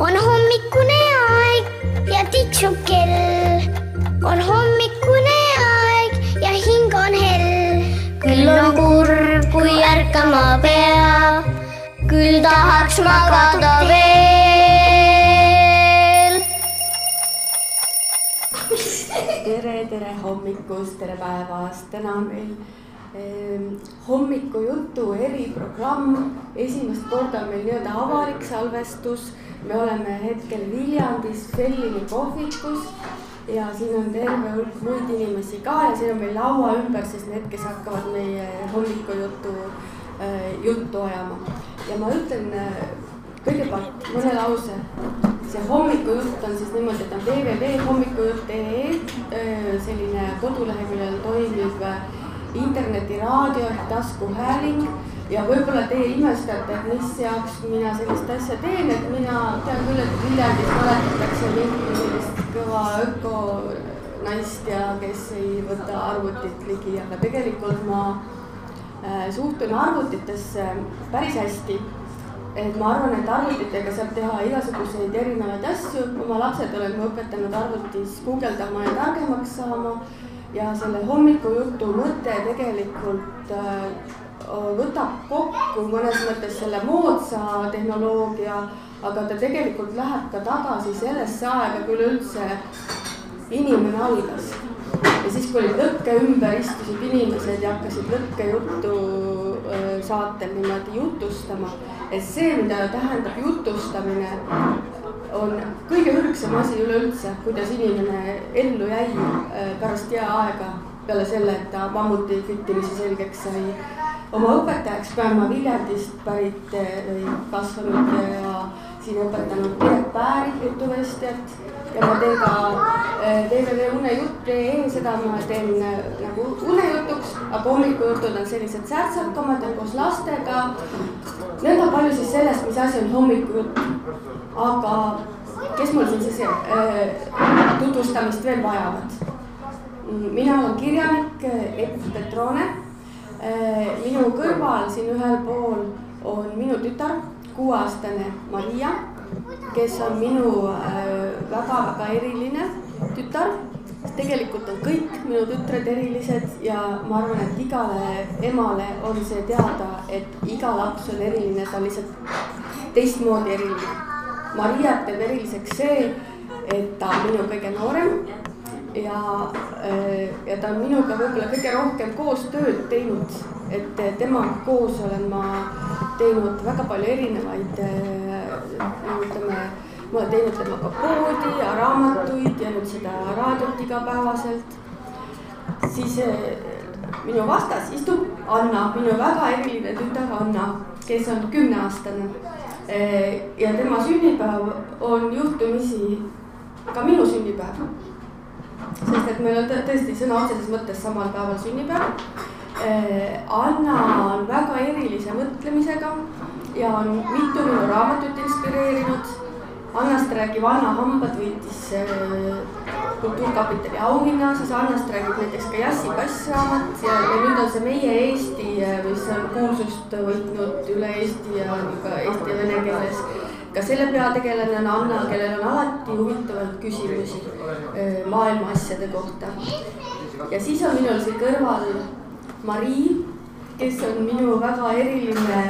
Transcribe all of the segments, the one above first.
on hommikune aeg ja tiksub kell. on hommikune aeg ja hing on hell. küll on kurb, kui ärkama peab, küll tahaks magada veel. tere, tere hommikust, tere päevast, täna on meil eh, hommikujutu eriprogramm. esimest korda on meil nii-öelda avalik salvestus me oleme hetkel Viljandis Fellini kohvikus ja siin on terve hulk muid inimesi ka ja siin on meil laua ümber siis need, kes hakkavad meie hommikujuttu äh,, juttu ajama. ja ma ütlen äh, kõigepealt mõne lause. see hommikujutt on siis niimoodi, et on www.hommikujutt.ee äh, selline koduleheküljel toimiv äh, internetiraadio ehk taskuhääling. Ja võib-olla teie imestate, et mis jaoks mina sellist asja teen, et mina tean küll, et Viljandis mäletatakse mingit sellist kõva ökonaist ja kes ei võta arvutit ligi, aga tegelikult ma äh, suhtun arvutitesse päris hästi. et ma arvan, et arvutitega saab teha igasuguseid erinevaid asju, oma lapsed olen ma õpetanud arvutis guugeldama ja targemaks saama ja selle hommikujutu mõte tegelikult äh, võtab kokku mõnes mõttes selle moodsa tehnoloogia, aga ta tegelikult läheb ka tagasi sellesse aega, kui üleüldse inimene algas. ja siis, kui olid lõkke ümber, istusid inimesed ja hakkasid lõkkejuttu saatel niimoodi jutustama. et see, mida tähendab jutustamine, on kõige ürgsam asi üleüldse, kuidas inimene ellu jäi pärast jääaega peale selle, et ta mammuti küttimise selgeks sai oma õpetajaks pean ma Viljandist pärit või kasvanud ja siin õpetanud Piret Pääri jutuvestjat ja ma teen ka www.unejutt.ee, seda ma teen nagu unejutuks, aga hommikujutud on sellised särtsakamad ja koos lastega. nõnda palju siis sellest, mis asi on hommikujutt. Aga kes mul siin siis äh, tutvustamist veel vajavad? mina olen kirjanik Epp Petrone Äh, minu kõrval siin ühel pool on minu tütar, kuueaastane Maria, kes on minu väga-väga äh, eriline tütar. tegelikult on kõik minu tütred erilised ja ma arvan, et igale emale on see teada, et iga laps on eriline, ta on lihtsalt teistmoodi eriline. Mariat teeb eriliseks see, et ta on minu kõige noorem ja, äh, ja ta on minuga võib-olla kõige rohkem koostööd teinud, et temaga koos olen ma teinud väga palju erinevaid, äh, ütleme, ma olen teinud temaga poodi ja raamatuid ja nüüd seda raadiot igapäevaselt. siis äh, minu vastas istub Anna, minu väga eriline tütar Anna, kes on kümneaastane. Ja tema sünnipäev on juhtumisi ka minu sünnipäev sest et meil on tõesti sõna otseses mõttes samal päeval sünnipäev. Äh, Anna on väga erilise mõtlemisega ja on mitu minu raamatut inspireerinud. Annast räägib Anna Hambad võitis äh, Kultuurkapitali auhinna, siis Annast räägib näiteks ka Jassi Kass raamat ja, ja nüüd on see Meie Eesti, mis on kuulsust võitnud üle Eesti ja ka eesti ja vene keeles ka selle peategelane on Anna, kellel on alati huvitavaid küsimusi maailma asjade kohta. ja siis on minul siin kõrval Marii, kes on minu väga eriline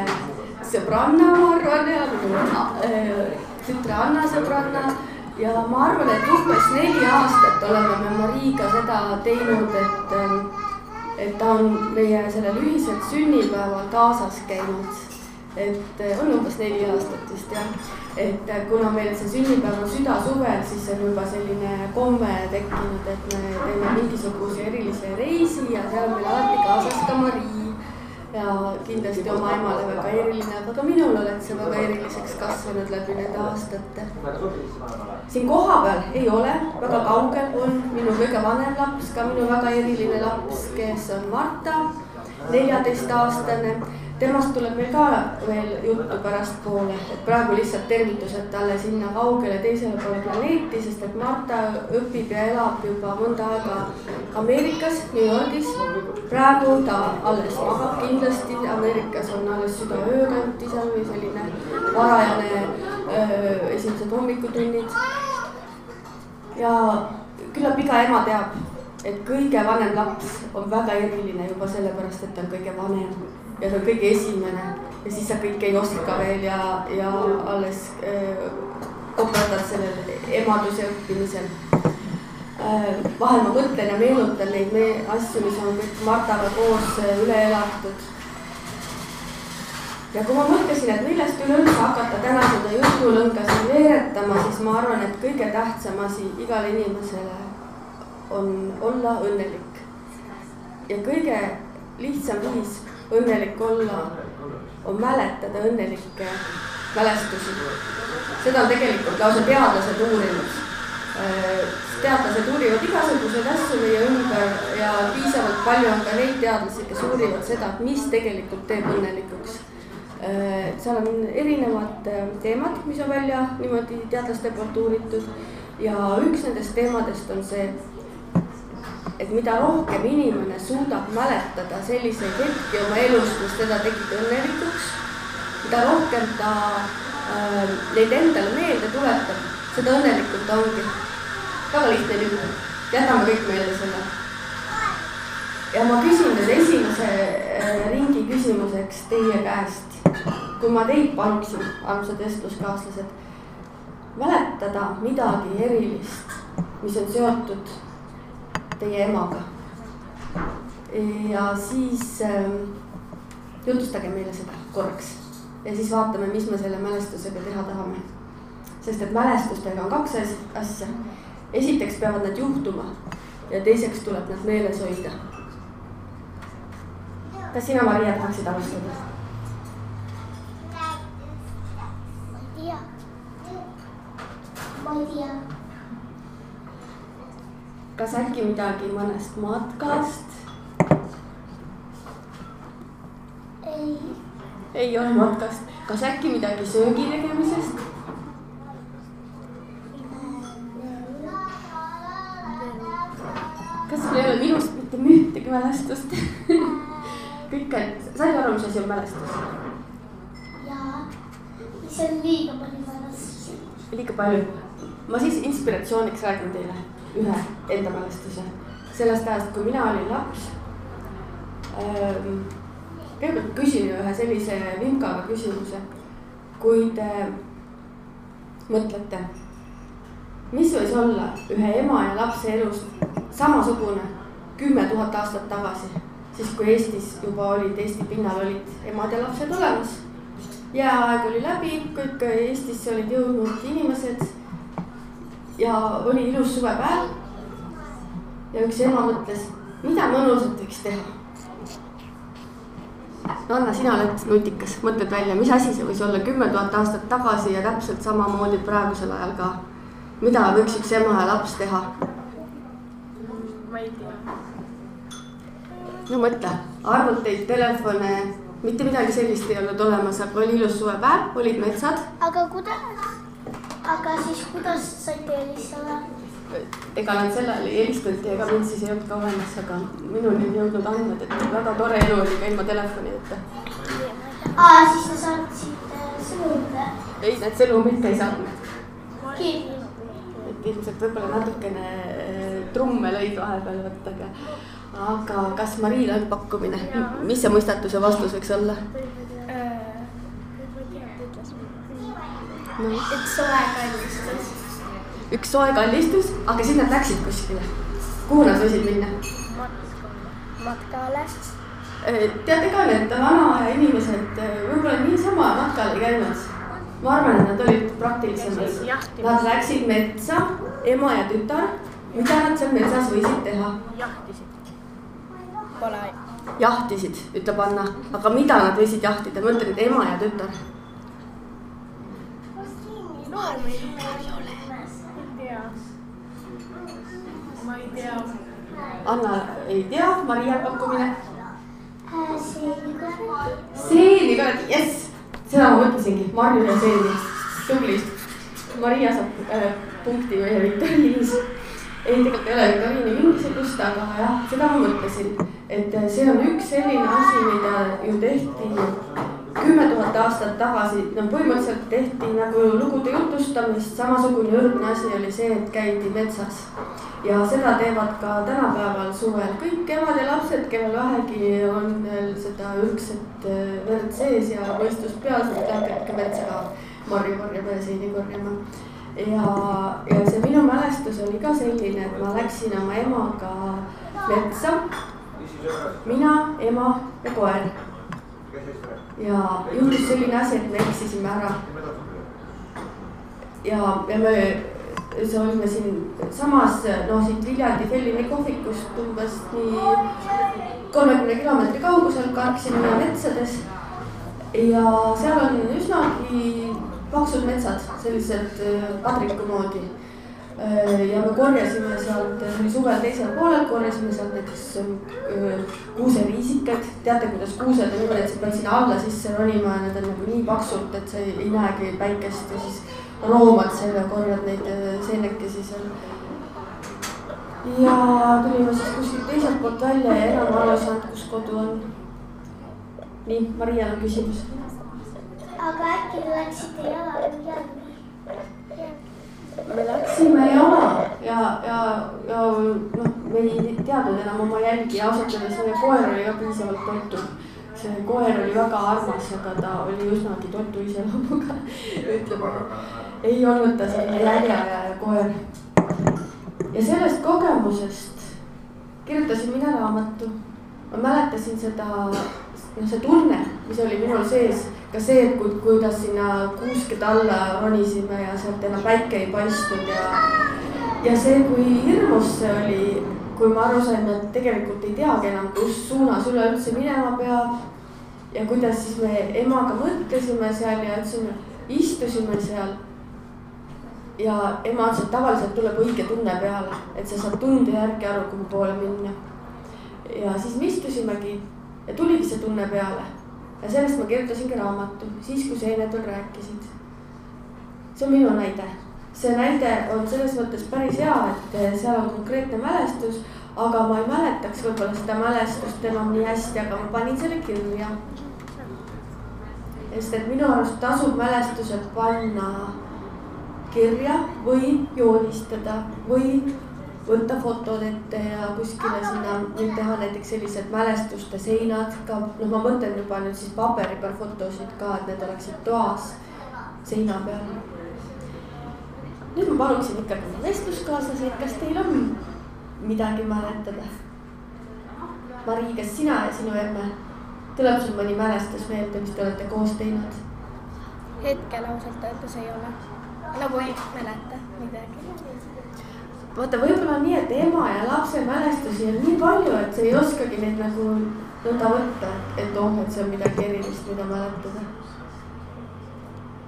sõbranna, ma arvan, ja minu äh, tütre Anna sõbranna ja ma arvan, et umbes neli aastat oleme me Mariiga seda teinud, et, et ta on meie sellel ühisel sünnipäeval kaasas käinud et eh, on umbes neli aastat vist jah. et eh, kuna meil see sünnipäev on südasuvel, siis on juba selline komme tekkinud, et me teeme mingisuguse erilise reisi ja seal on meil alati kaasas ka Marii. Ja kindlasti oma emale väga eriline, aga ka minul oled sa väga eriliseks kasvanud läbi nende aastate. siin kohapeal ei ole, väga kaugel on minu kõige vanem laps, ka minu väga eriline laps, kes on Marta, neljateistaastane temast tuleb meil ka veel juttu pärastpoole, et praegu lihtsalt tervitused talle sinna kaugele teisele poole planeeti, sest et Marta õpib ja elab juba mõnda aega Ameerikas, New Yorgis. praegu ta alles magab kindlasti, Ameerikas on alles südaöö kanti seal või selline varajane öö, esimesed hommikutunnid. ja küllap iga ema teab, et kõige vanem laps on väga eriline juba sellepärast, et ta on kõige vanem ja ta on kõige esimene ja siis sa kõike ei oska veel ja, ja alles äh, koperdad sellel emaduse õppimisel äh,. vahel ma mõtlen ja meenutan neid me asju, mis on kõik Martaga koos äh, üle elatud. ja kui ma mõtlesin, et millest üleüldse hakata täna seda jutulõnga siin veeretama, siis ma arvan, et kõige tähtsam asi igale inimesele on olla õnnelik. ja kõige lihtsam viis õnnelik olla on mäletada õnnelikke mälestusi. seda on tegelikult lausa teadlased uurinud. Äh, teadlased uurivad igasuguseid asju meie ümber ja piisavalt palju on ka neid teadlasi, kes uurivad seda, mis tegelikult teeb õnnelikuks. Äh, seal on erinevad äh, teemad, mis on välja niimoodi teadlaste poolt uuritud ja üks nendest teemadest on see et mida rohkem inimene suudab mäletada selliseid hetki oma elus, mis teda tegid õnnelikuks, mida rohkem ta äh, neid endale meelde tuletab, seda õnnelikum ta ongi. väga lihtne lugu, jätame kõik meelde selle. ja ma küsin nüüd esimese äh, ringi küsimuseks teie käest, kui ma teid paluksin, armsad vestluskaaslased, mäletada midagi erilist, mis on seotud teie emaga. ja siis äh, jutustage meile seda korraks ja siis vaatame, mis me selle mälestusega teha tahame. sest et mälestustega on kaks asja. esiteks peavad nad juhtuma ja teiseks tuleb nad meeles hoida. kas sina, Maria, tahaksid alustada? ma ei tea. ma ei tea kas äkki midagi mõnest matkast? ei. ei ole matkast, kas äkki midagi söögi tegemisest? kas sul ei ole minust mitte ühtegi mälestust kõik on, said aru, mis asi on mälestus? jaa, see on liiga palju mälestusi. liiga palju, ma siis inspiratsiooniks räägin teile ühe enda mälestuse sellest ajast, kui mina olin laps ähm,. kõigepealt küsin ühe sellise vimkava küsimuse. kui te mõtlete, mis võis olla ühe ema ja lapse elus samasugune kümme tuhat aastat tagasi, siis kui Eestis juba olid, Eesti pinnal olid emad ja lapsed olemas. jääaeg oli läbi, kõik Eestisse olid jõudnud inimesed ja oli ilus suvepäev. ja üks ema mõtles, mida mõnusat võiks teha. no Anna, sina oled nutikas, mõtled välja, mis asi see võis olla kümme tuhat aastat tagasi ja täpselt samamoodi praegusel ajal ka. mida võiks üks ema ja laps teha? ma ei tea. no mõtle, arvuteid, telefone, mitte midagi sellist ei olnud olemas, aga oli ilus suvepäev, olid metsad. aga kuidas? Aga siis kuidas saite helistada? ega nad sel ajal ei helistanud ja ega mind siis ei olnud ka olemas, aga minuni on jõudnud andmed, et väga tore elu oli ka ilma telefonita. aa, siis te saatsite sõnumeid? ei, need sõnumit ei saatnud. kirju? et ilmselt võib-olla natukene äh, trumme lõid vahepeal, vot aga, aga kas Mariil on pakkumine, mis see mõistatuse vastus võiks olla? No.. üks soe kallistus. üks soe kallistus, aga siis nad läksid kuskile. kuhu nad võisid minna? matkale. Äh, teate ka, need vanaaja inimesed äh, võib-olla niisama matkal ei käinud. ma arvan, et nad olid praktilisemad. Nad läksid metsa, ema ja tütar. mida nad seal metsas võisid teha? jahtisid. Pole. jahtisid, ütleb Anna, aga mida nad võisid jahtida, ma ütlen, et ema ja tütar noormehi ei ole. ei tea. ma ei tea. Anna ei tea, Maria pakkumine. seeni korrati. seeni korrati, jess, seda ma mõtlesingi, Marju ja seeni, tubli. Maria saab äh, punkti meie viktoriinis. ei, tegelikult ei ole viktoriini mingisugust, aga jah, seda ma mõtlesin, et see on üks selline asi, mida ju tehti kümme tuhat aastat tagasi, no põhimõtteliselt tehti nagu lugude jutustamist, samasugune ürgne asi oli see, et käidi metsas. ja seda teevad ka tänapäeval suvel kõik emad ja lapsed, kellel vähegi on veel seda ürgset äh, verd sees ja mõistus peas, lähevad ikka metsa ka marju korjama ja seeni korjama. ja, ja see minu mälestus oli ka selline, et ma läksin oma emaga metsa. mina, ema ja koer ja juhtus selline asi, et me eksisime ära. ja, ja me, see olime siinsamas, no siit Viljandi Fellini kohvikust umbes nii kolmekümne kilomeetri kaugusel, kargsime metsades. ja seal on üsnagi paksud metsad, sellised padriku moodi Äh, ja me korjasime sealt, see oli suvel teisel poolel, korjasime sealt näiteks äh, kuuseriisikaid. teate, kuidas kuused on niimoodi, et sa pead sinna alla sisse ronima ja need on nagu nii paksult, et sa ei, ei näegi päikest ja siis roomad seal ja korjad neid äh, seenekesi seal. ja tulime siis kuskilt teiselt poolt välja ja enam aru ei saanud, kus kodu on. nii, Marial on küsimus. aga äkki te läksite jala jalga? Me läksime jala ja, ja, ja noh, me ei teadnud enam oma jälgi ja ausalt öeldes meie koer oli ka piisavalt toitu. see koer oli väga armas, aga ta oli üsnagi toitu iseloomuga, ütleme. ei olnud ta selline järjeajaja koer. ja sellest kogemusest kirjutasin mina raamatu. ma mäletasin seda, noh, see tunne, mis oli minul sees ka see, et kui, kuidas sinna kuuskede alla ronisime ja sealt enam päike ei paistnud ja, ja see, kui hirmus see oli, kui ma aru sain, et tegelikult ei teagi enam, kus suunas üleüldse minema peab. ja kuidas siis me emaga mõtlesime seal ja ütlesime, istusime seal. ja ema ütles, et tavaliselt tuleb õige tunne peale, et sa saad tunde järgi aru, kuhu poole minna. ja siis me istusimegi ja tuligi see tunne peale ja sellest ma kirjutasingi raamatu, siis kui seened veel rääkisid. see on minu näide, see näide on selles mõttes päris hea, et seal on konkreetne mälestus, aga ma ei mäletaks võib-olla seda mälestust enam nii hästi, aga ma panin selle kirja. sest et minu arust tasub mälestused panna kirja või joonistada või võtta fotod ette ja kuskile sinna nüüd teha näiteks sellised mälestuste seinad ka, noh, ma mõtlen juba nüüd siis paberi peal fotosid ka, et need oleksid toas seina peal. nüüd ma paluksin ikkagi oma vestluskaaslasi, et kas teil on midagi mäletada? Mari, kas sina ja sinu emme, tuleb sul mõni mälestus meelde, mis te olete koos teinud? hetkel ausalt öeldes ei ole, nagu ei mäleta midagi vaata, võib-olla on nii, et ema ja lapse mälestusi on nii palju, et sa ei oskagi neid nagu nõnda võtta, et oh, et see on midagi erilist, mida mäletada.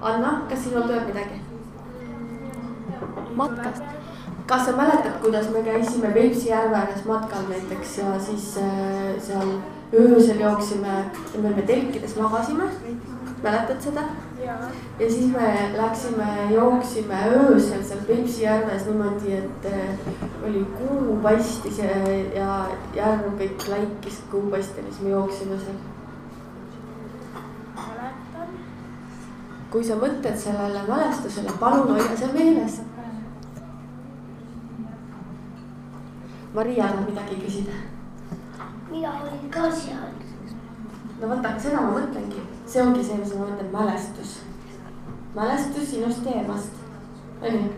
Anna, kas sinul tuleb midagi? matkast. kas sa mäletad, kuidas me käisime Peipsi järve ääres matkal näiteks ja siis äh, seal öösel jooksime, me telkides magasime, mäletad seda? ja siis me läksime, jooksime öösel seal Peipsi järves niimoodi, et äh, oli kuu paistis ja, ja järv kõik laikis kuu paistel ja siis me jooksime seal. kui sa mõtled sellele mälestusele, palun hoia see meeles. Maria tahab midagi küsida. mina olin ka seal. no vaata, seda ma mõtlengi see ongi see, mis ma mõtlen, mälestus. mälestus sinust ja emast, onju.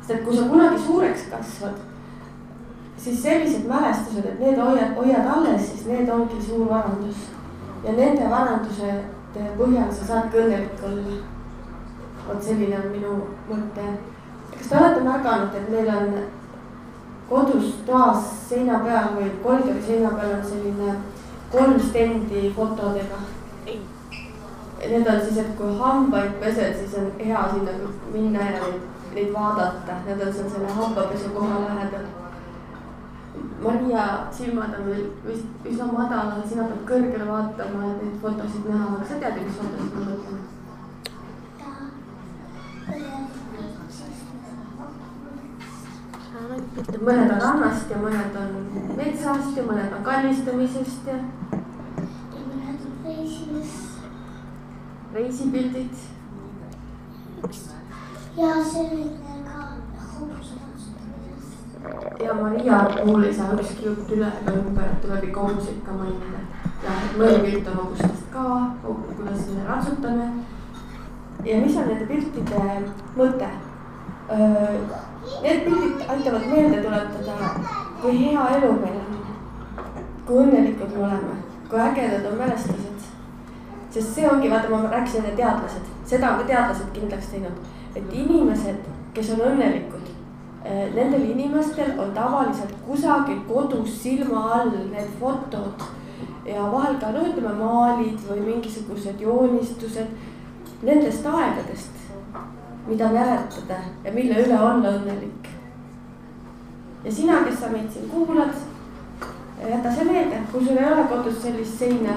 sest et kui sa kunagi suureks kasvad, siis sellised mälestused, et need hoiad, hoiad alles, siis need ongi suur varandus. ja nende varanduse põhjal sa saadki õnnelik olla. vot selline on minu mõte. kas te olete märganud, et meil on kodus toas seina peal või koridori seina peal on selline kolm stendi fotodega need on siis, et kui hambaid pesed, siis on hea sinna minna ja neid, neid vaadata, need on seal selle hambapesu koha lähedal. Maria silmad on veel vist üsna madalal, sina pead kõrgele vaatama, et neid fotosid näha, aga sa tead mis fotosid ma mõtlen? mõned on rannast ja mõned on metsast ja mõned on kallistamisest ja. Reisipildid ja selline ka hobusest. ja Maria puhul ei saa ükski jutt üle ega ümber, tuleb ikka hobuseid ka mainida. ja mõni pilt on hobustest ka, kuidas me ratsutame. ja mis on nende piltide mõte? Need pildid aitavad meelde tuletada, kui hea elu meil on. kui õnnelikud me oleme, kui ägedad on mälestused. Sest see ongi, vaata, ma rääkisin enne teadlased, seda on ka teadlased kindlaks teinud, et inimesed, kes on õnnelikud Eh, nendel inimestel on tavaliselt kusagil kodus silma all need fotod ja vahel ka no ütleme maalid või mingisugused joonistused nendest aegadest, mida mäletada ja mille üle olla õnnelik. ja sina, kes sa meid siin kuulad, jäta see meelde, kui sul ei ole kodus sellist seina,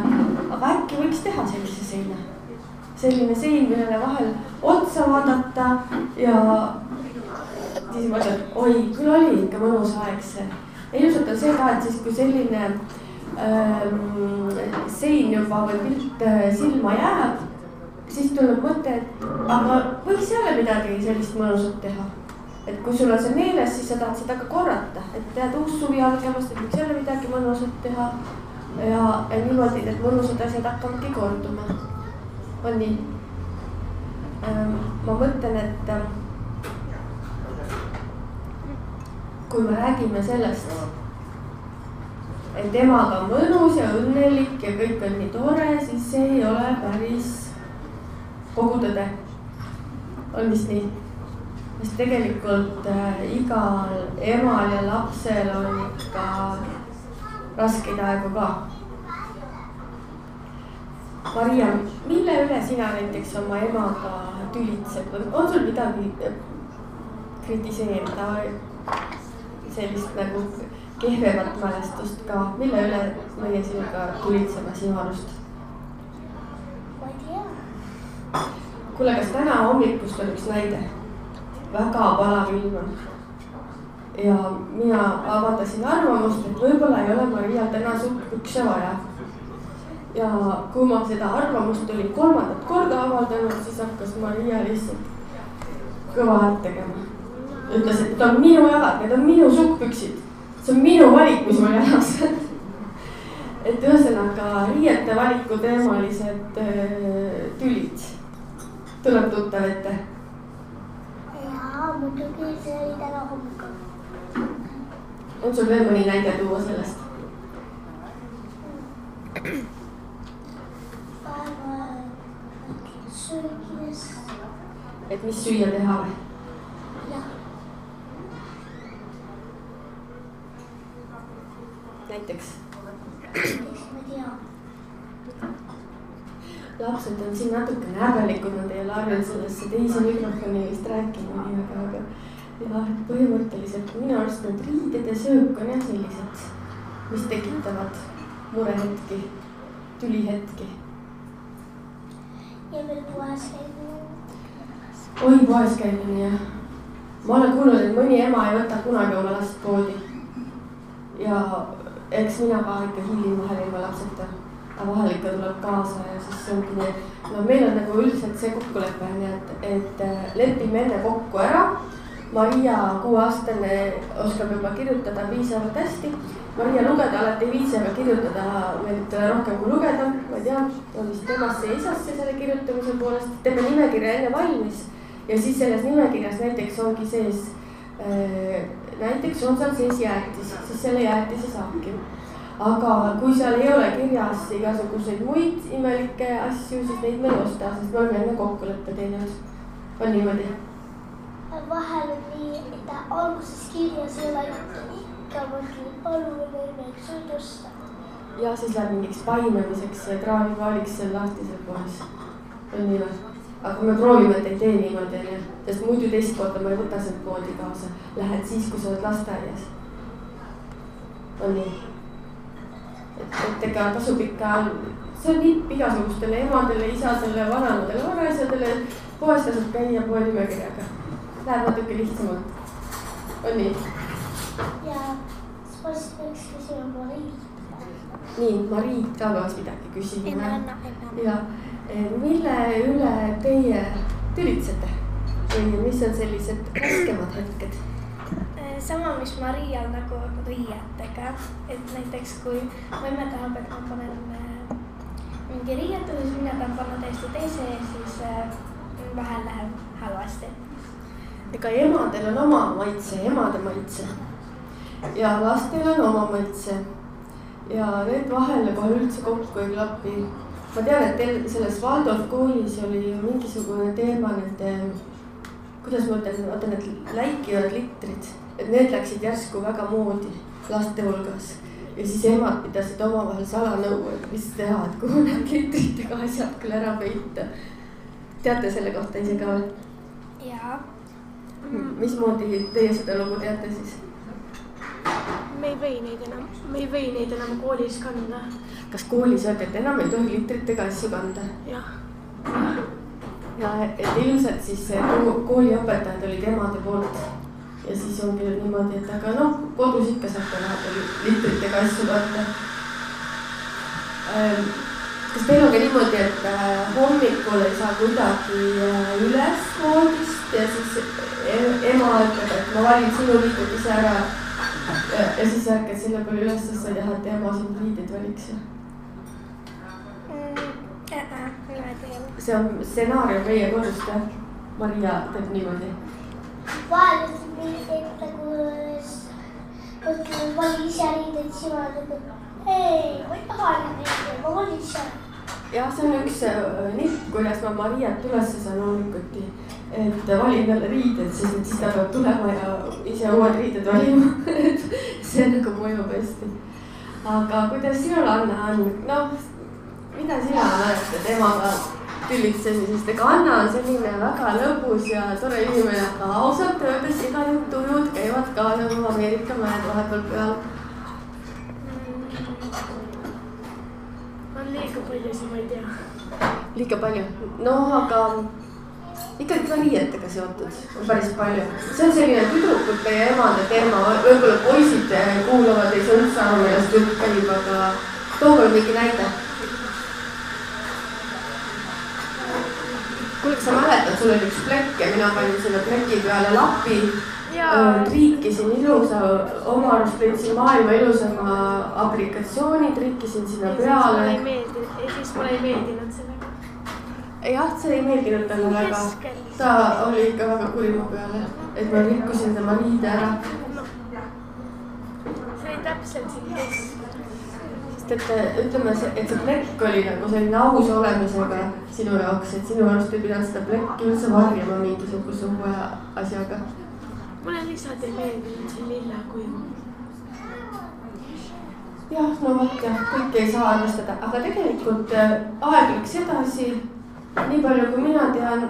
aga äkki võiks teha sellise seina. selline sein, millele vahel otsa vaadata ja siis ma ütlen, oi, küll oli ikka mõnus aeg see. ilmselt on see ka, et siis, kui selline ähm, sein juba või pilt äh, silma jääb, siis tuleb mõte, et aga võiks jälle midagi sellist mõnusat teha. Et kui sul on see meeles, siis sa tahad seda ka korrata, et tead uus suvi algamas, et võiks jälle midagi mõnusat teha. ja, ja niimoodi need mõnusad asjad hakkavadki korduma. on nii ähm,? ma mõtlen, et ähm, kui me räägime sellest, et emaga on mõnus ja õnnelik ja kõik on nii tore, siis see ei ole päris kogu tõde. on vist nii? Sest tegelikult äh, igal emal ja lapsel on ikka raskeid aegu ka. Maria, mille üle sina näiteks oma emaga tülitsed, on sul midagi kritiseerida sellist nagu kehvemat mälestust ka, mille üle meie sinuga tulitseme sinu arust? ma ei tea. kuule, kas täna hommikust on üks näide? Väga palav ilm on. ja mina avaldasin arvamust, et võib-olla ei ole Marial täna sukkpükse vaja. ja kui ma seda arvamust olin kolmandat korda avaldanud, siis hakkas Maria lihtsalt kõva häält tegema ütles, et need on minu jalad, need on minu sukkpüksid. see on minu valik, mis mul jalas et ühesõnaga riiete valiku teemalised äh, tülid tuleb tuttav ette. Muidugi see oli täna hommikul. on sul veel mõni näide tuua sellest? et mis süüa teha või? näiteks eks ma tea. Lapsed on siin natukene häbelikud, nad ei ole harjunud sellesse teise mikrofoni vist rääkima nii väga, aga jah, põhimõtteliselt minu arust need riided ja söök on jah sellised, mis tekitavad murehetki, tülihetki. ja veel poes käimine. oi, poes käimine jah. ma olen kuulnud, et mõni ema ei võta kunagi oma last poodi. ja eks mina ka ikka hiilin vahel ilma lapseta. Aga vahel ikka tuleb kaasa ja siis ongi nii, et no meil on nagu üldiselt see kokkulepe on ju, et, et äh, lepime enne kokku ära. Maria, kuueaastane, oskab juba kirjutada piisavalt hästi. Maria lugeda alati ei viitsi, aga kirjutada meeldib talle rohkem kui lugeda, ma ei tea, on vist temasse ja isasse selle kirjutamise poolest, teeme nimekirja enne valmis ja siis selles nimekirjas näiteks ongi sees äh, näiteks on seal sees jäätis, siis selle jäätise saabki. Aga kui seal ei ole kirjas igasuguseid muid imelikke asju, siis neid me ei osta, sest me oleme enne kokkuleppe teinud. on niimoodi? vahel on nii, et alguses kirjas ei ole ikka mingi palun õnneks võid osta. ja siis läheb mingiks painamiseks ja kraavipaaliks seal lahtisel poes. on nii või? aga me proovime, et ei tee niimoodi, onju, sest muidu teist korda ma ei võta sealt poodi kaasa. Lähed siis, kui sa oled lasteaias. on nii? Et, ega tasub ikka, see on nipp igasugustele emadele, isadele, vanaemadele, vanaisadele. poes tasub käia poe nimekirjaga. Läheb natuke lihtsamalt. on nii? ja siis vast peaks küsima Mariit. nii, Mariit ka peaks midagi küsima. ja, mille üle teie tülitsete või mis on sellised raskemad hetked? Sama, mis Marial nagu riietega, et näiteks kui emme tahab, et ma panen äh, mingi riietuse, siis mina tahan panna täiesti teise ja siis äh, vahel läheb halvasti. ega emadel on oma maitse, emade maitse. Ja lastel on oma maitse. Ja need vahel kohe üldse kokku ei klapi. Ma tean, et teil selles Waldorf koolis oli mingisugune teema nende, kuidas ma ütlen, vaata need läikivad litrid, et need läksid järsku väga moodi laste hulgas. ja siis emad pidasid omavahel salanõu, et mis teha, et kuhu need litritega asjad küll ära peita. teate selle kohta ise ka või? jaa. mismoodi teie seda lugu teate siis? me ei või neid enam, me ei või neid enam koolis kanda. kas koolis öeldi, et enam ei tohi litritega asju kanda? jah. Ja et ilmselt siis kooliõpetajad olid emade poolt ja siis ongi niimoodi, et aga noh, kodus ikka saate vahepeal litritega asju kanda. Ähm, kas teil on ka niimoodi, et äh, hommikul ei saa kuidagi äh, üles voodist ja siis e-, ema ütleb, et ma valin sinu liigud ise ära ja, ja siis ärkad selle peale üles, sest sa ei taha, et ema sind riideid valiks mm,. See on stsenaarium meie kodust jah? Maria teeb niimoodi. vahel mingi hetk nagu, ütleme vali ise riideid, siis ema ütleb, et ei, ma ei taha riideid, ma valin ise. jah, see on üks äh, nipp, kuidas ma Mariat üles saan hommikuti et valin talle riided, sest et siis peab tulema ja ise uued riided valima et see nagu mõjub hästi. aga kuidas sinul, Anna, on, noh, mida sina mäletad emaga tülitsemisest, sest ega Anna on selline väga lõbus ja tore inimene, aga ausalt öeldes iga need tujud käivad ka nagu Ameerika mäed vahepeal peal. on liiga palju, siis ma ei tea. liiga palju, noh, aga ikkagi ka riietega seotud on päris palju. see on selline tüdrukute ja emade teema, võib-olla poisid kuulavad, ei saa üldse aru, millest jutt käib, aga too veel mingi näide. Kuule, kas sa mäletad, sul oli üks plekk ja mina panin selle pleki peale lapi. triikisin ilusa, oma arust leidsin maailma ilusama aplikatsiooni, triikisin sinna peale. ja siis mulle ei meeldinud sellega jah, see ei meeldinud talle väga. ta oli ikka väga kuri mu peale, et ma rikkusin tema riide ära. see oli täpselt siin keskel sest et ütleme, et see plekk oli nagu selline ausa olemisega sinu jaoks, et sinu arust ei pidanud seda plekki üldse varjama mingisuguse uue asjaga. mulle lihtsalt ei meeldinud see lilla kuju. jah, no vot jah, kõike ei saa arvestada, aga tegelikult äh, aeg läks edasi nii palju, kui mina tean,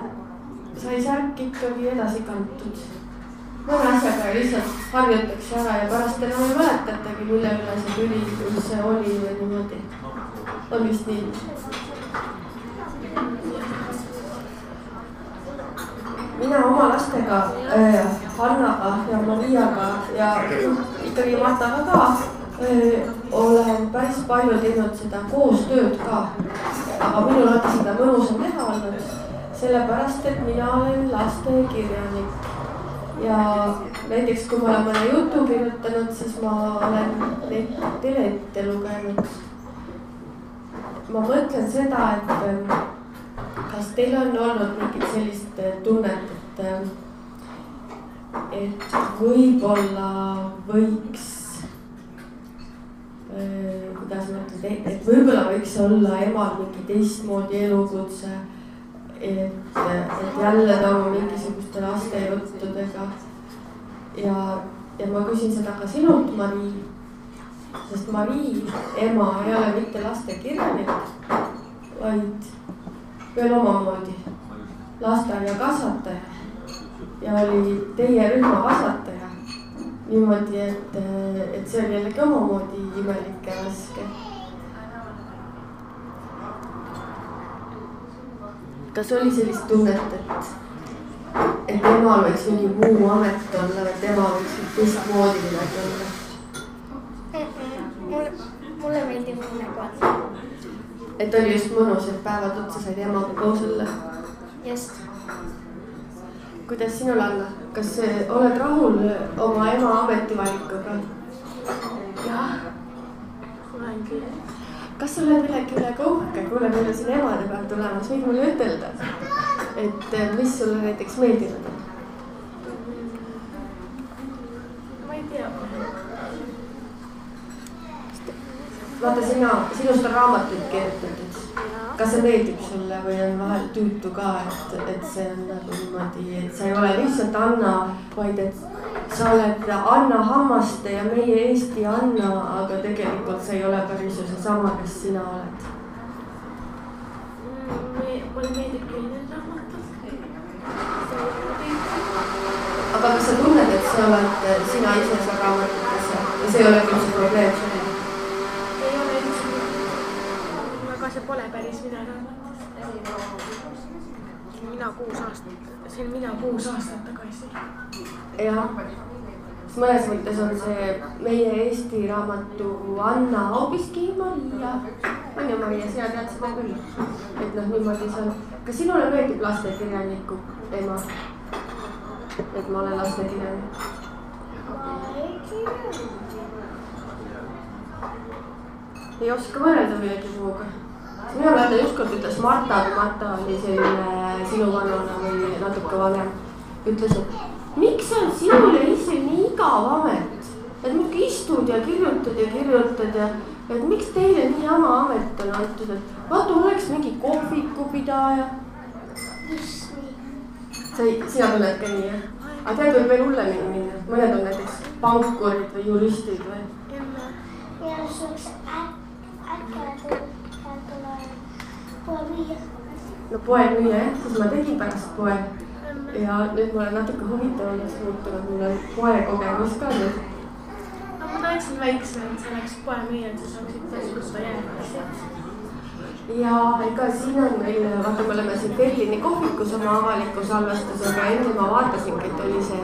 sai särk ikkagi edasi kantud. Mõne asjaga lihtsalt harjutakse ära ja pärast enam ei mäletatagi, mille üle see tüli üldse oli või niimoodi. on vist nii? mina oma lastega äh,, Hannaga ja Mariaga ja ikkagi Martaga ka olen päris palju teinud seda koostööd ka. aga minul on seda mõnusam teha olnud, sellepärast et mina olen lastekirjanik. Ja näiteks, kui ma olen mõne jutu kirjutanud, siis ma olen neid teleette lugenud. ma mõtlen seda, et kas teil on olnud mingit sellist tunnet, et, et võib-olla võiks Äh, kuidas ma ütlen, et võib-olla võiks olla emal mingi teistmoodi elukutse. Et, et jälle tooma mingisuguste laste juttudega. ja, ja ma küsin seda ka sinult, Mari. sest Mari ema ei ole mitte lastekirjanik, vaid veel omamoodi lasteaiakasvataja ja oli teie rühma kasvataja niimoodi, et, et see oli jällegi omamoodi imelik ja raske. Kas oli sellist tunnet, et, et emal võiks mingi muu amet olla, et ema võiks teistmoodi midagi olla? mulle, mulle meeldib nagu on. et oli just mõnus, et päevad otsa said emaga koos olla. just. kuidas sinul, Anna, kas oled rahul oma ema ametivalikuga? jah, olen küll. Kas sa oled millegi üle ka uhke, kuule, meil on siin emadepäev tulemas, võid mulle ütelda, et eh, mis sulle näiteks meeldinud on? ma ei tea. vaata, sina, sinust on raamatuid kirjutatud. kas see meeldib sulle või on vahel tüütu ka, et, et see on nagu niimoodi, et sa ei ole lihtsalt Anna, vaid et sa oled Anna Hammaste ja meie Eesti Anna, aga tegelikult sa ei ole päris ju seesama, kes sina oled. mulle meeldib küll need raamatud. aga kas sa tunned, et sa oled sina ise seal raamatutes ja see ei ole küll see probleem sulle? ei ole üldse. aga see pole päris mina raamat. mina kuus aastat, see on mina kuus aastat tagasi. jah, mõnes mõttes on see meie Eesti raamatu Anna hoopiski Maria. on ju Maria, sina tead seda küll, et noh, niimoodi see on. kas sinule meeldib lastekirjaniku ema? et ma olen lastekirjanik. ei oska võrrelda millegi muuga. mina mäletan, ükskord ütles Marta, kui Marta oli selline sinuvanune või natuke vanem, ütles, et miks on sinul ja issil nii igav amet, et muudkui istud ja kirjutad ja kirjutad ja et miks teile nii jama amet on antud, et vaata, oleks mingi kohvikupidaja. sa ei, sina tunned ka nii jah? aga tead, võib veel hullemini minna, mõned on näiteks pankurid või juristid või? ja siukse äkki tuleb poemüüja. No poemüüja jah, siis ma tegin pärast poe. ja nüüd ma olen natuke huvitavamaks muutunud, mul on poekogemus ka nüüd. no ma tahaksin väiksem, et see oleks poemüüja, et sa saaksid tasuta jääda ja ega siin on meil, vaata, me oleme siin Berliini kohvikus oma avaliku salvestusega, enne ma vaatasingi, et oli see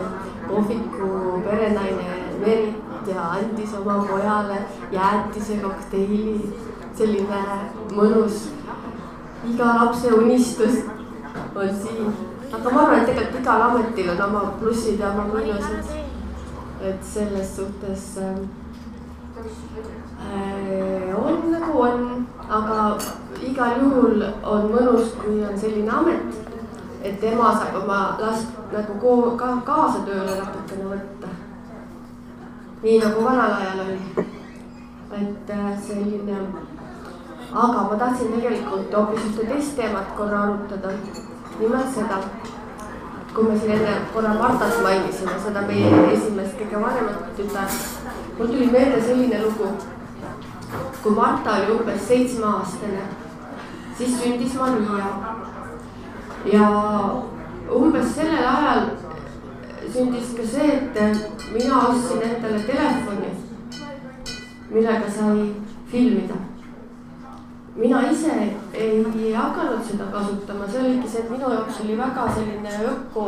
kohviku perenaine Merit ja andis oma pojale jäätise kokteili. selline mõnus, iga lapse unistus on siin. aga ma arvan, et tegelikult igal ametil on oma plussid ja oma miinused. et selles suhtes äh, on nagu on, aga igal juhul on mõnus, kui on selline amet, et ema saab oma last nagu ko ka kaasa tööle natukene võtta. nii nagu vanal ajal oli. et äh, selline, aga ma tahtsin tegelikult hoopis ühte teist teemat korra arutada. nimelt seda, kui me siin enne korra Martat mainisime, seda meie esimest kõige vanemat tütart. mul tuli meelde selline lugu kui Marta oli umbes seitsmeaastane siis sündis Maria. ja umbes sellel ajal sündis ka see, et mina ostsin endale telefoni, millega sai filmida. Mina ise ei hakanud seda kasutama, see oligi see, et minu jaoks oli väga selline öko,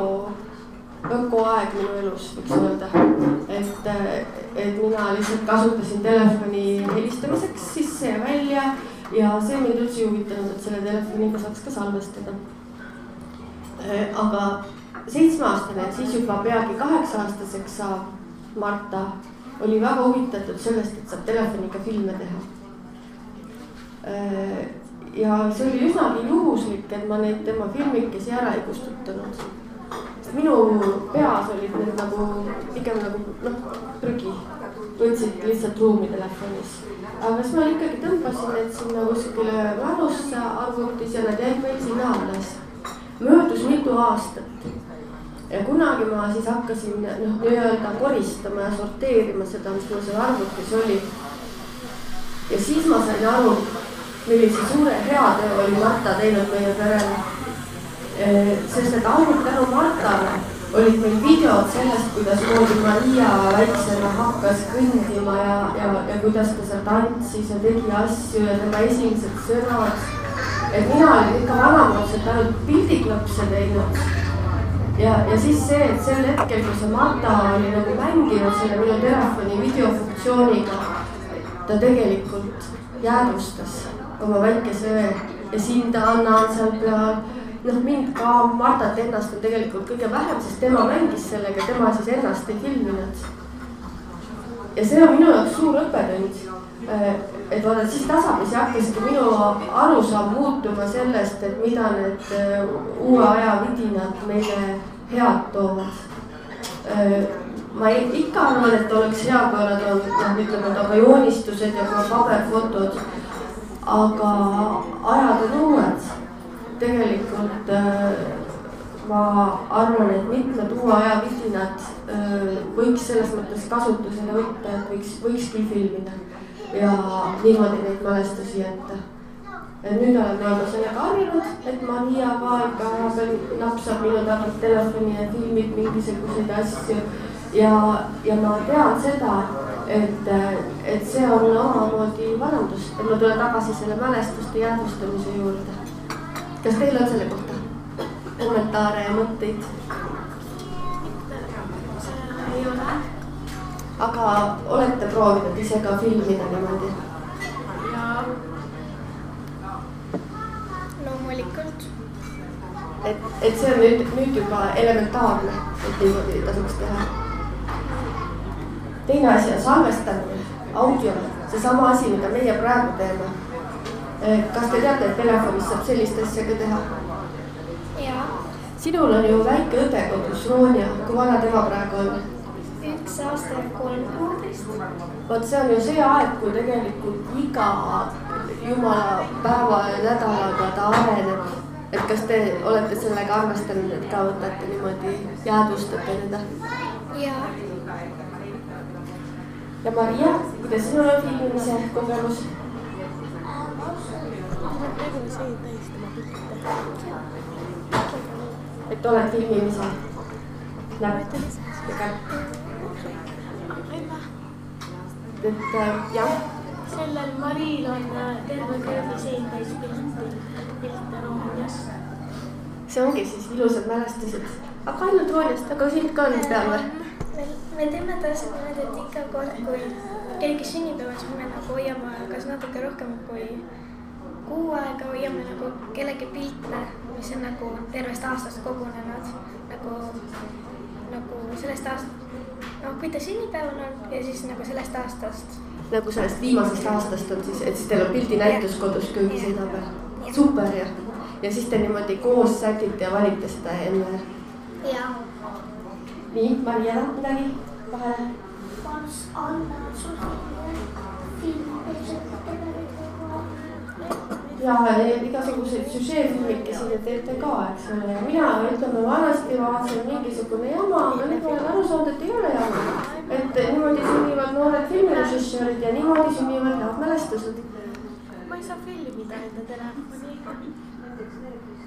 ökoaeg minu elus, võiks öelda. et, et mina lihtsalt kasutasin telefoni helistamiseks sisse ja välja ja see mind üldse ei huvitanud, et selle telefoniga saaks ka salvestada. Aga seitsmeaastane, siis juba peagi kaheksa-aastaseks saav Marta oli väga huvitatud sellest, et saab telefoniga filme teha. Äh, ja see oli üsnagi juhuslik, et ma neid tema filmikesi ära ei kustutanud. minu peas olid need nagu pigem nagu noh, prügi, võtsid lihtsalt ruumi telefonis aga siis ma ikkagi tõmbasin need sinna kuskile varusse arvutis ja nad jäid meil sinna alles. möödus mitu aastat. ja kunagi ma siis hakkasin noh, nii-öelda koristama ja sorteerima seda, mis mul seal arvutis oli. ja siis ma sain aru, millise suure heatöö oli Marta teinud meie perele. sest et ainult tänu Martale olid meil videod sellest, kuidas moodi Maria väiksena hakkas kõndima ja, ja, ja kuidas ta seal tantsis ja tegi asju ja tema esimesed sõnad. et mina olin ikka vanamoodselt ainult pildiklapse teinud. ja, ja siis see, et sel hetkel, kui see Marta oli nagu mänginud selle minu telefoni videofunktsiooniga, ta tegelikult jäädvustas oma väikese õe ja Sinda Anna on seal peal. noh, mind ka, Martat ennast on tegelikult kõige vähem, sest tema mängis sellega, tema siis ennast ei filminud. ja see on minu jaoks suur õppetund Äh, et vaata, siis tasapisi hakkaski minu arusaam muutuma sellest, et mida need äh, uue aja vidinad meile head toovad. Äh, ma ikka arvan, et oleks hea, kui nad on, noh, ütleme, aga joonistused ja ka paberfotod. Aga ajad on uued. tegelikult ma arvan, et mitmed uue aja vidinad võiks selles mõttes kasutusele võtta, et võiks, võikski filmida ja niimoodi neid mälestusi jätta. nüüd olen ma juba sellega harjunud, et Maria ka ikka vahepeal napsab minu tagant telefoni ja filmib mingisuguseid asju. ja, ja ma tean seda, et, et see on omamoodi parandus, et ma tulen tagasi selle mälestuste jäädvustamise juurde. kas teil on selle kohta kommentaare ja mõtteid? ei ole aga olete proovinud ise ka filmida niimoodi? jaa. loomulikult. et, et see on nüüd, nüüd juba elementaarne, et niimoodi tasuks teha. Teine asi on salvestamine, audio, seesama asi, mida meie praegu teeme. kas te teate, et telefonis saab sellist asja ka teha? sinul on ju väike õde kodus, Ronja, kui vana tema praegu on? üks aasta ja kolm kuuteist. vot see on ju see aeg, kui tegelikult iga jumala päeva ja nädalaga ta areneb. et kas te olete sellega arvestanud, et ka võtate niimoodi, jäädvustate teda? jaa. Ja Maria, kuidas sinul on filmimise kogemus? et oled filmimise näpp et jah. sellel Maril on äh, terve köögisein täis pilte, pilte Roonias. see ongi siis ilusad mälestused, aga ainult Rooniast, aga sind ka on peal või? Me, me teeme täpselt niimoodi, et iga kord, kui kellegi sünnipäeval, siis me nagu hoiame kas natuke rohkem kui kuu aega hoiame nagu kellegi pilte, mis on nagu tervest aastast kogunenud nagu, nagu sellest aastast noh, kui ta sünnipäeval on ja siis nagu sellest aastast. nagu sellest viimasest aastast on siis, et siis teil on pildinäitus kodus köögiseina peal. super jah. ja siis te niimoodi koos sätite ja valite seda enne. jah. Nii, Maria, midagi vahele? Ja igasuguseid süžeefilmikesi te teete ka, eks ole, mina ütleme vanasti vaatasin mingisugune jama, aga nüüd ma olen aru saanud, et ei ole jama. et niimoodi sünnivad noored filmirežissöörid ja niimoodi sünnivad head mälestused. ma ei saa filmida enda telefoni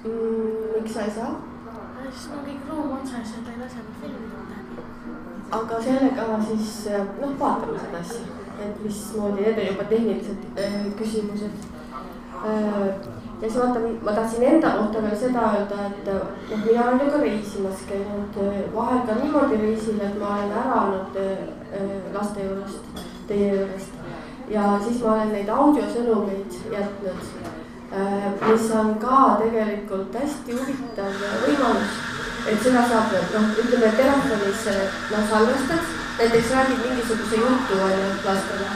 mm,. miks sa ei saa? Sest mul kõik ruum otsas ja ta ei lase mul filmida midagi. aga sellega siis noh, vaatame seda asja, et mismoodi, need on juba tehnilised äh, küsimused Äh, ja siis vaata, ma tahtsin enda kohta veel seda öelda, et noh, mina olen ju ka reisimas käinud, äh, vahel ka niimoodi reisil, et ma olen ära olnud äh, laste juurest, teie juurest. ja siis ma olen neid audiosõnumeid jätnud, mis on ka tegelikult hästi huvitav võimalus. et seda saab, noh, ütleme telefonis, noh, salvestad, näiteks räägid mingisuguse jutu on ju lastele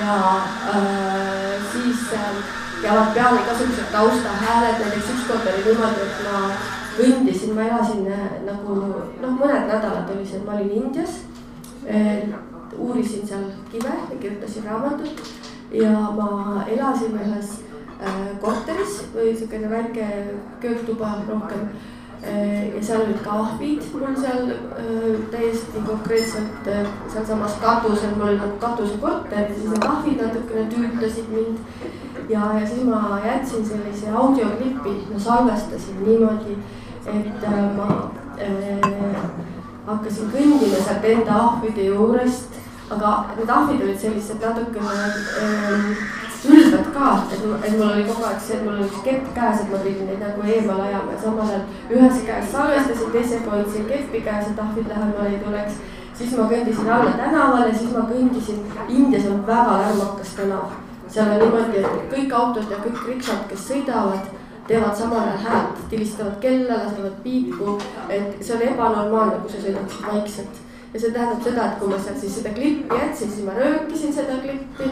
ja äh, siis äh, jäävad peale igasugused taustahääled, näiteks ükskord oli niimoodi, et ma kõndisin, ma elasin äh, nagu noh, mõned nädalad oli see, et ma olin Indias eh,. uurisin seal kive ja kirjutasin raamatut ja ma elasin ühes äh, korteris või niisugune väike köögtuba rohkem. Äh, ja seal olid ka ahvid mul seal äh, täiesti konkreetselt äh, sealsamas katusel, mul oli nagu katusekorter, siis need ahvid natukene tüütasid mind. Ja, ja siis ma jätsin sellise audioklipi, ma salvestasin niimoodi, et äh, ma äh, hakkasin kõndima sealt enda ahvide juurest, aga need ahvid olid sellised natukene äh, ülbed ka, et, et mul oli kogu aeg see, et mul oli kepp käes, et ma pidin neid nagu eemale ajama ja samal ajal ühes käes salvestasin, teisega hoidsin keppi käes, et ahvid lähemale ei tuleks. siis ma kõndisin alla tänavale, siis ma kõndisin, Indias on väga lärmakas tänav seal on niimoodi, et kõik autod ja kõik riksad, kes sõidavad, teevad samal ajal häält, tilistavad kella, lasevad piipu, et see on ebanormaalne, kui sa sõidaksid vaikselt. ja see tähendab seda, et kui ma sealt siis seda klippi jätsin, siis ma röökisin seda klippi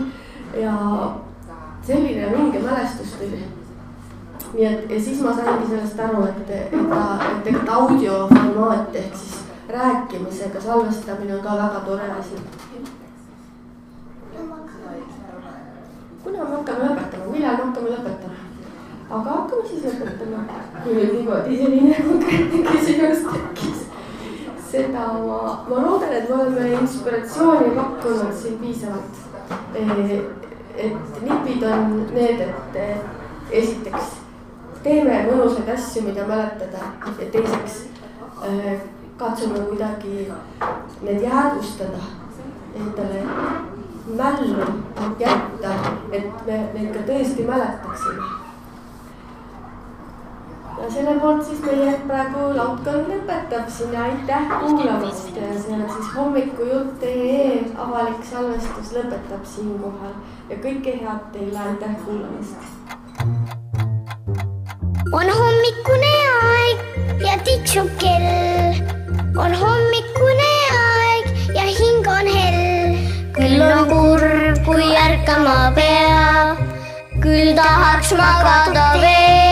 ja selline vinge mälestus tuli nii et ja siis ma saingi sellest aru, et, et ta, et tegelikult audioformaat ehk siis rääkimisega salvestamine on ka väga tore asi. kuna me hakkame lõpetama, millal me hakkame lõpetama? aga hakkame siis lõpetama, kui nüüd niimoodi selline konkreetne küsimus tekkis. seda ma, ma loodan, et me oleme inspiratsiooni pakkunud siin piisavalt. Et nipid on need, et esiteks teeme mõnusaid asju, mida mäletada ja teiseks äh, katsume kuidagi need jäädvustada endale mällu jätta, et me neid ka tõesti mäletaksime. ja selle poolt siis meie praegu laudkond lõpetab. Siin ja aitäh kuulamast. Ja see on siis hommikujutt.ee avalik salvestus lõpetab siinkohal ja kõike head teile, aitäh kuulamast on hommikune aeg ja tiksub kell. on hommikune aeg ja hing on hell. küll on kurb, kui ärkama pea, küll tahaks magada veel.